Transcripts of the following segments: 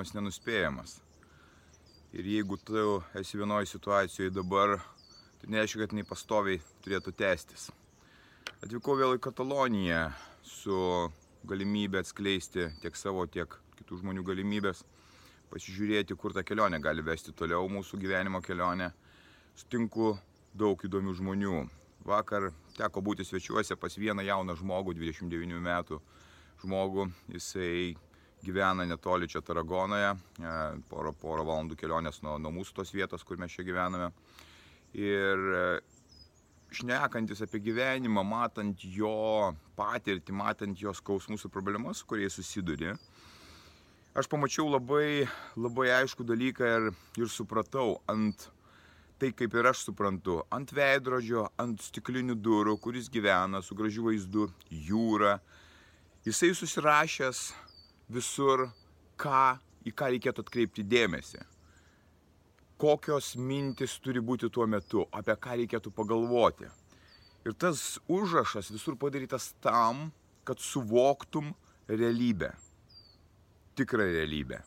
Gyvenimas nenuspėjamas. Ir jeigu tu esi vienoje situacijoje dabar, tai nereiškia, kad jinai pastoviai turėtų tęstis. Atvykau vėl į Kataloniją su galimybė atskleisti tiek savo, tiek kitų žmonių galimybės, pasižiūrėti, kur ta kelionė gali vesti toliau mūsų gyvenimo kelionę. Sutinku daug įdomių žmonių. Vakar teko būti svečiuose pas vieną jauną žmogų, 29 metų žmogų. Jisai gyvena netoli čia Taragonoje, e, porą, porą valandų kelionės nuo, nuo mūsų tos vietos, kur mes čia gyvename. Ir e, šnekantis apie gyvenimą, matant jo patirtį, matant jo skausmus ir problemas, kuriais susiduri, aš pamačiau labai, labai aišku dalyką ir, ir supratau ant tai, kaip ir aš suprantu, ant veidrodžio, ant stiklinių durų, kuris gyvena su gražiu vaizdu, jūra. Jisai susirašęs visur, ką, į ką reikėtų atkreipti dėmesį. Kokios mintis turi būti tuo metu, apie ką reikėtų pagalvoti. Ir tas užrašas visur padarytas tam, kad suvoktum realybę. Tikrą realybę.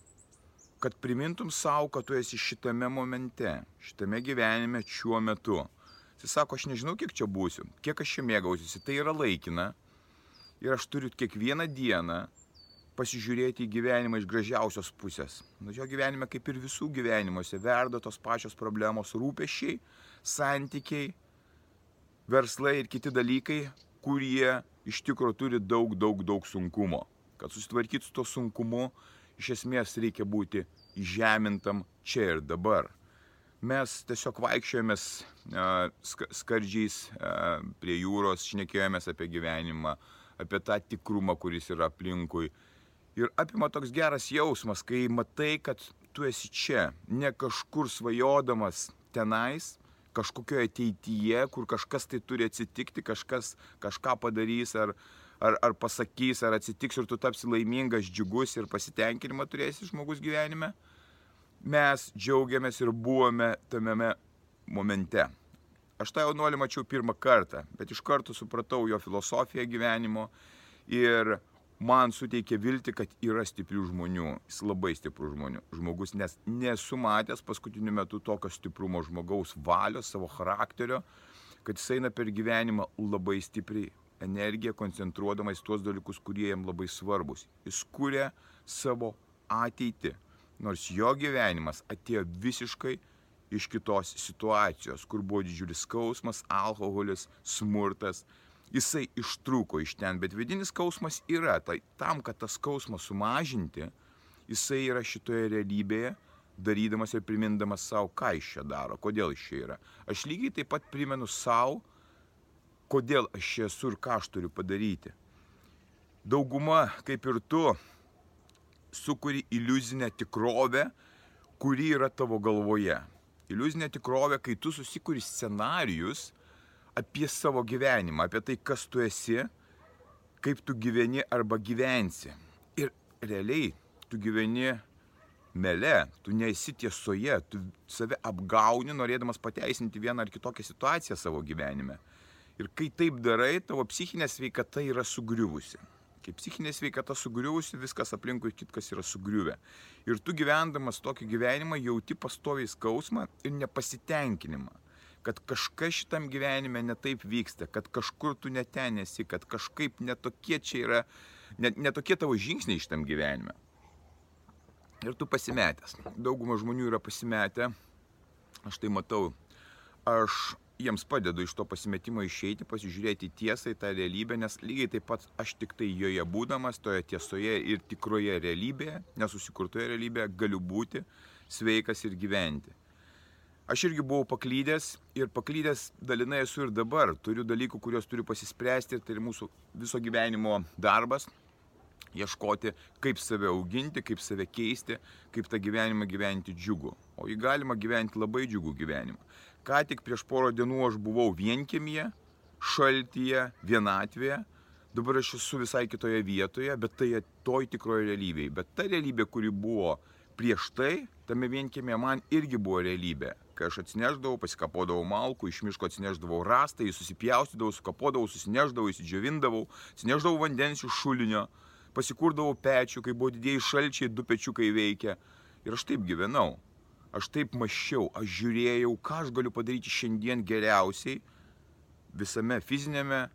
Kad primintum savo, kad tu esi šitame momente, šitame gyvenime šiuo metu. Jis sako, aš nežinau, kiek čia būsiu, kiek aš čia mėgausiuosi, tai yra laikina. Ir aš turiu kiekvieną dieną pasižiūrėti į gyvenimą iš gražiausios pusės. Nu, jo gyvenime, kaip ir visų gyvenimuose, verda tos pačios problemos, rūpešiai, santykiai, verslai ir kiti dalykai, kurie iš tikrųjų turi daug, daug, daug sunkumo. Kad susitvarkytų su to sunkumu, iš esmės reikia būti įžemintam čia ir dabar. Mes tiesiog vaikščiojomės skardžiais prie jūros, šnekėjomės apie gyvenimą, apie tą tikrumą, kuris yra aplinkui ir apima toks geras jausmas, kai matai, kad tu esi čia, ne kažkur svajodamas tenais, kažkokioje ateityje, kur kažkas tai turi atsitikti, kažkas kažką padarys ar, ar, ar pasakys, ar atsitiks ir tu tapsi laimingas, džiugus ir pasitenkinimą turėsi žmogus gyvenime. Mes džiaugiamės ir buvome tame momente. Aš tą jaunuolį mačiau pirmą kartą, bet iš karto supratau jo filosofiją gyvenimo ir man suteikė viltį, kad yra stiprių žmonių. Jis labai stiprų žmonių, žmogus, nes nesu matęs paskutiniu metu tokio stiprumo žmogaus valios, savo charakterio, kad jis eina per gyvenimą labai stipriai energiją, koncentruodamas tuos dalykus, kurie jam labai svarbus. Jis kuria savo ateitį, nors jo gyvenimas atėjo visiškai iš kitos situacijos, kur buvo didžiulis skausmas, alkoholis, smurtas, jisai ištrūko iš ten, bet vidinis skausmas yra. Tai tam, kad tą skausmą sumažinti, jisai yra šitoje realybėje, darydamas ir primindamas savo, ką iš čia daro, kodėl iš čia yra. Aš lygiai taip pat primenu savo, kodėl aš čia esu ir ką aš turiu padaryti. Dauguma, kaip ir tu, sukuri iliuzinę tikrovę, kuri yra tavo galvoje. Iliuzinė tikrovė, kai tu susikuri scenarius, apie savo gyvenimą, apie tai, kas tu esi, kaip tu gyveni arba gyvensi. Ir realiai tu gyveni mele, tu nesi tiesoje, tu save apgauni, norėdamas pateisinti vieną ar kitokią situaciją savo gyvenime. Ir kai taip darai, tavo psichinė sveikata yra sugriuvusi. Kai psichinė sveikata sugriuvusi, viskas aplinkui kitkas yra sugriuvę. Ir tu gyvendamas tokį gyvenimą jauti pastoviai skausmą ir nepasitenkinimą kad kažkas šitam gyvenime netaip vyksta, kad kažkur tu neten esi, kad kažkaip netokie čia yra, netokie tavo žingsniai šitam gyvenime. Ir tu pasimetęs. Dauguma žmonių yra pasimetę, aš tai matau. Aš jiems padedu iš to pasimetimo išeiti, pasižiūrėti tiesą į tą realybę, nes lygiai taip pat aš tik tai joje būdamas, toje tiesoje ir tikroje realybėje, nesusikurtoje realybėje, galiu būti sveikas ir gyventi. Aš irgi buvau paklydęs ir paklydęs dalinai esu ir dabar. Turiu dalykų, kuriuos turiu pasispręsti ir tai yra mūsų viso gyvenimo darbas. ieškoti, kaip save auginti, kaip save keisti, kaip tą gyvenimą gyventi džiugu. O jį galima gyventi labai džiugų gyvenimą. Ką tik prieš porą dienų aš buvau vienkėmėje, šaltyje, vienatvėje, dabar aš esu visai kitoje vietoje, bet tai toj tikroje realybėje. Bet ta realybė, kuri buvo prieš tai, tame vienkėmėje man irgi buvo realybė. Kai aš atsineždavau, pasikapodavau malkų, iš miško atsineždavau rastą, jį susipjaustydavau, sukapodavau, susineždavau, įsidžiovindavau, atsineždavau vandens iš šulinio, pasikurdavau pečių, kai buvo didėjai šalčiai, du pečiukai veikia. Ir aš taip gyvenau. Aš taip maščiau, aš žiūrėjau, ką aš galiu padaryti šiandien geriausiai visame fizinėme,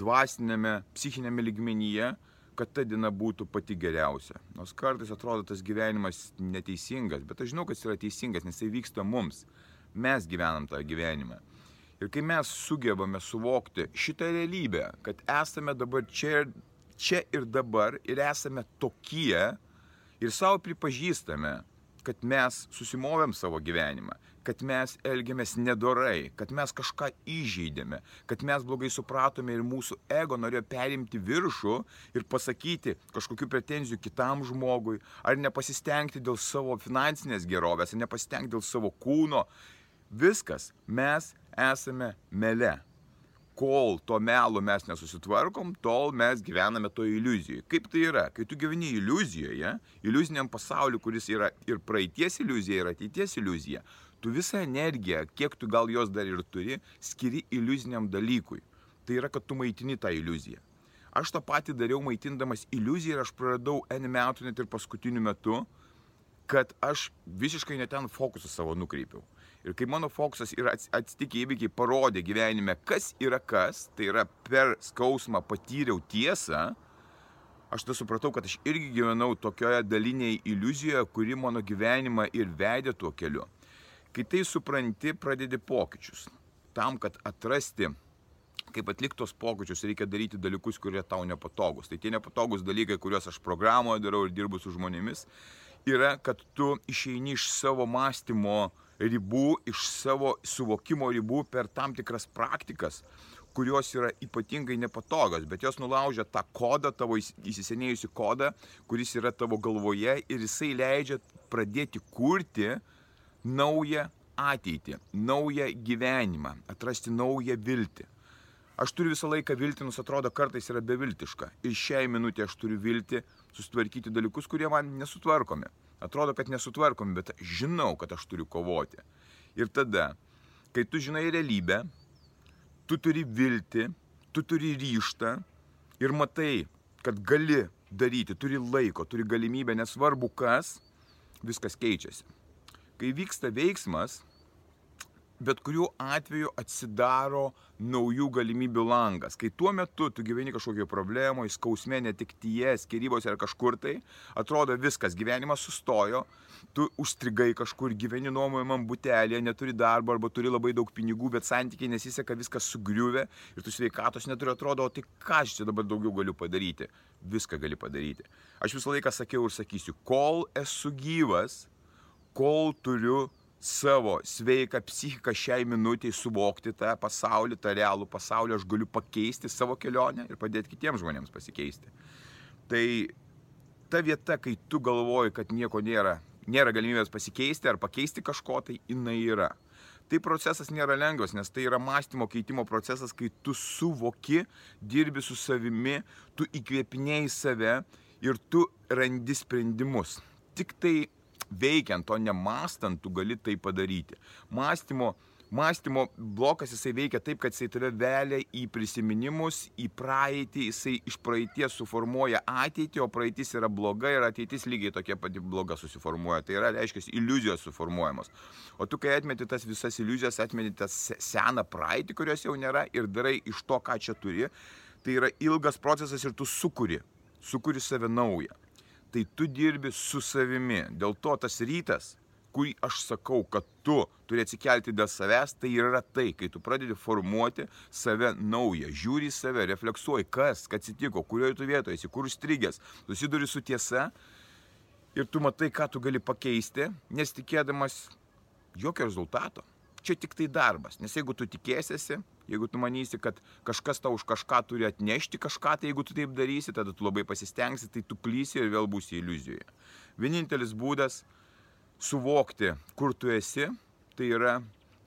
dvasinėme, psichinėme ligmenyje, kad ta diena būtų pati geriausia. Nors kartais atrodo tas gyvenimas neteisingas, bet aš žinau, kad jis yra teisingas, nes tai vyksta mums. Mes gyvenam tą gyvenimą. Ir kai mes sugebame suvokti šitą realybę, kad esame dabar čia ir, čia ir dabar ir esame tokie ir savo pripažįstame, kad mes susimovėm savo gyvenimą, kad mes elgiamės nedorai, kad mes kažką įžeidėme, kad mes blogai supratome ir mūsų ego norėjo perimti viršų ir pasakyti kažkokių pretenzijų kitam žmogui, ar nepasistengti dėl savo finansinės gerovės, ar nepasistengti dėl savo kūno. Viskas, mes esame mele kol to melo mes nesusitvarkom, tol mes gyvename to iliuzijoje. Kaip tai yra? Kai tu gyveni iliuzijoje, iliuziniam pasauliu, kuris yra ir praeities iliuzija, ir ateities iliuzija, tu visą energiją, kiek tu gal jos dar ir turi, skiri iliuziniam dalykui. Tai yra, kad tu maitini tą iliuziją. Aš tą patį dariau maitindamas iliuziją ir aš praradau N metų net ir paskutiniu metu, kad aš visiškai neten fokusą savo nukreipiau. Ir kai mano fokusas ir atsitikę įvykiai parodė gyvenime, kas yra kas, tai yra per skausmą patyriau tiesą, aš tada supratau, kad aš irgi gyvenau tokioje dalinėje iliuzijoje, kuri mano gyvenimą ir vedė tuo keliu. Kai tai supranti, pradedi pokyčius. Tam, kad atrasti, kaip atliktos pokyčius, reikia daryti dalykus, kurie tau nepatogus. Tai tie nepatogus dalykai, kuriuos aš programoje darau ir dirbu su žmonėmis, yra, kad tu išeini iš savo mąstymo ribų, iš savo suvokimo ribų per tam tikras praktikas, kurios yra ypatingai nepatogios, bet jos nulaužia tą kodą, tavo įsisenėjusi kodą, kuris yra tavo galvoje ir jisai leidžia pradėti kurti naują ateitį, naują gyvenimą, atrasti naują viltį. Aš turiu visą laiką viltį, nors atrodo kartais yra beviltiška. Ir šiai minutė aš turiu viltį susitvarkyti dalykus, kurie man nesutvarkomi. Atrodo, kad nesutvarkom, bet žinau, kad aš turiu kovoti. Ir tada, kai tu žinai realybę, tu turi viltį, tu turi ryštą ir matai, kad gali daryti, turi laiko, turi galimybę, nesvarbu kas, viskas keičiasi. Kai vyksta veiksmas, bet kuriuo atveju atsidaro naujų galimybių langas. Kai tuo metu tu gyveni kažkokio problemo, įskausmė, netiktyje, skirybose ar kažkur tai, atrodo viskas, gyvenimas sustojo, tu užstrigai kažkur, gyveni nuomojamam butelėje, neturi darbo arba turi labai daug pinigų, bet santykiai nesiseka, viskas sugriuvę ir tu sveikatos neturi, atrodo, o tai ką aš čia dabar daugiau galiu padaryti? Viską gali padaryti. Aš visą laiką sakiau ir sakysiu, kol esu gyvas, kol turiu savo sveiką psichiką šiai minutiai suvokti tą pasaulį, tą realų pasaulį, aš galiu pakeisti savo kelionę ir padėti kitiems žmonėms pasikeisti. Tai ta vieta, kai tu galvoji, kad nieko nėra, nėra galimybės pasikeisti ar pakeisti kažko, tai jinai yra. Tai procesas nėra lengvas, nes tai yra mąstymo keitimo procesas, kai tu suvoki, dirbi su savimi, tu įkvėpinėjai save ir tu randi sprendimus. Tik tai veikiant, o ne mastant, tu gali tai padaryti. Mąstymo, mąstymo blokas jisai veikia taip, kad jisai tave velia į prisiminimus, į praeitį, jisai iš praeities suformuoja ateitį, o praeitis yra bloga ir ateitis lygiai tokia pati bloga susiformuoja. Tai yra, reiškia, iliuzijos suformuojamos. O tu, kai atmeti tas visas iliuzijas, atmeti tą seną praeitį, kurios jau nėra ir darai iš to, ką čia turi, tai yra ilgas procesas ir tu sukuri, sukuri save naują tai tu dirbi su savimi. Dėl to tas rytas, kurį aš sakau, kad tu turi atsikelti dėl savęs, tai yra tai, kai tu pradedi formuoti save naują, žiūri į save, refleksuoji, kas, kas atsitiko, kurioje tu vietoje esi, kur strigęs, susiduri su tiesa ir tu matai, ką tu gali pakeisti, nesitikėdamas jokio rezultato. Čia tik tai darbas. Nes jeigu tu tikėsiesi, jeigu tu manysi, kad kažkas tau už kažką turi atnešti kažką, tai jeigu tu taip darysi, tada tu labai pasistengsi, tai tu klysi ir vėl būsi iliuzijoje. Vienintelis būdas suvokti, kur tu esi, tai yra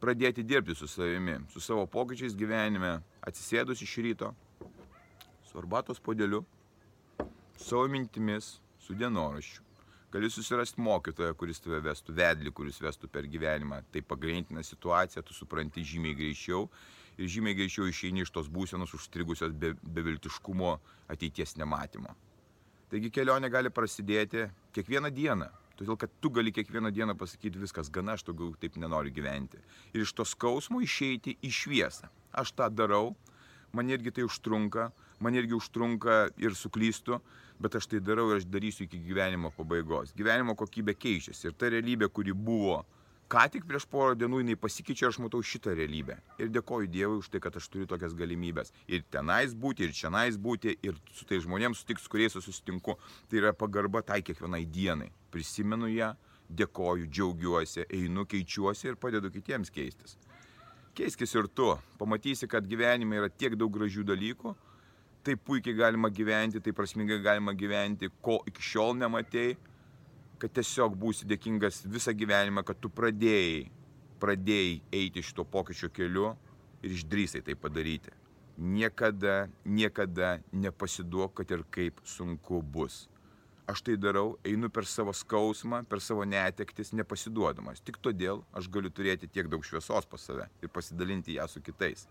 pradėti dirbti su savimi, su savo pokyčiais gyvenime, atsisėdus iš ryto, su arbatos podeliu, su savo mintimis, su dienoraščiu. Gali susirasti mokytoją, kuris tave vestų, vedlį, kuris vestų per gyvenimą. Tai pagreitina situaciją, tu supranti žymiai greičiau ir žymiai greičiau išeini iš tos būsenos užstrigusios be, beviltiškumo ateities nematymo. Taigi kelionė gali prasidėti kiekvieną dieną, todėl kad tu gali kiekvieną dieną pasakyti viskas gana, aš daugiau taip nenoriu gyventi. Ir iš to skausmo išeiti į šviesą. Aš tą darau, man irgi tai užtrunka, man irgi užtrunka ir suklystu, bet aš tai darau ir aš darysiu iki gyvenimo pabaigos. Gyvenimo kokybė keičiasi ir ta realybė, kuri buvo ką tik prieš porą dienų, jinai pasikeičia ir aš matau šitą realybę. Ir dėkoju Dievui už tai, kad aš turiu tokias galimybės. Ir tenais būti, ir čianais būti, ir su tai žmonėms sutiks, kuriais aš susitinku. Tai yra pagarba tai kiekvienai dienai. Prisimenu ją, dėkoju, džiaugiuosi, einu, keičiuosi ir padedu kitiems keistis. Keiskis ir tu, pamatysi, kad gyvenime yra tiek daug gražių dalykų, taip puikiai galima gyventi, taip prasmingai galima gyventi, ko iki šiol nematėjai, kad tiesiog būsi dėkingas visą gyvenimą, kad tu pradėjai, pradėjai eiti šito pokyčio keliu ir išdrysai tai padaryti. Niekada, niekada nepasiduok, kad ir kaip sunku bus aš tai darau, einu per savo skausmą, per savo netektis, nepasiduodamas. Tik todėl aš galiu turėti tiek daug šviesos pas save ir pasidalinti ją su kitais.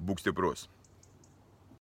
Būk stiprus.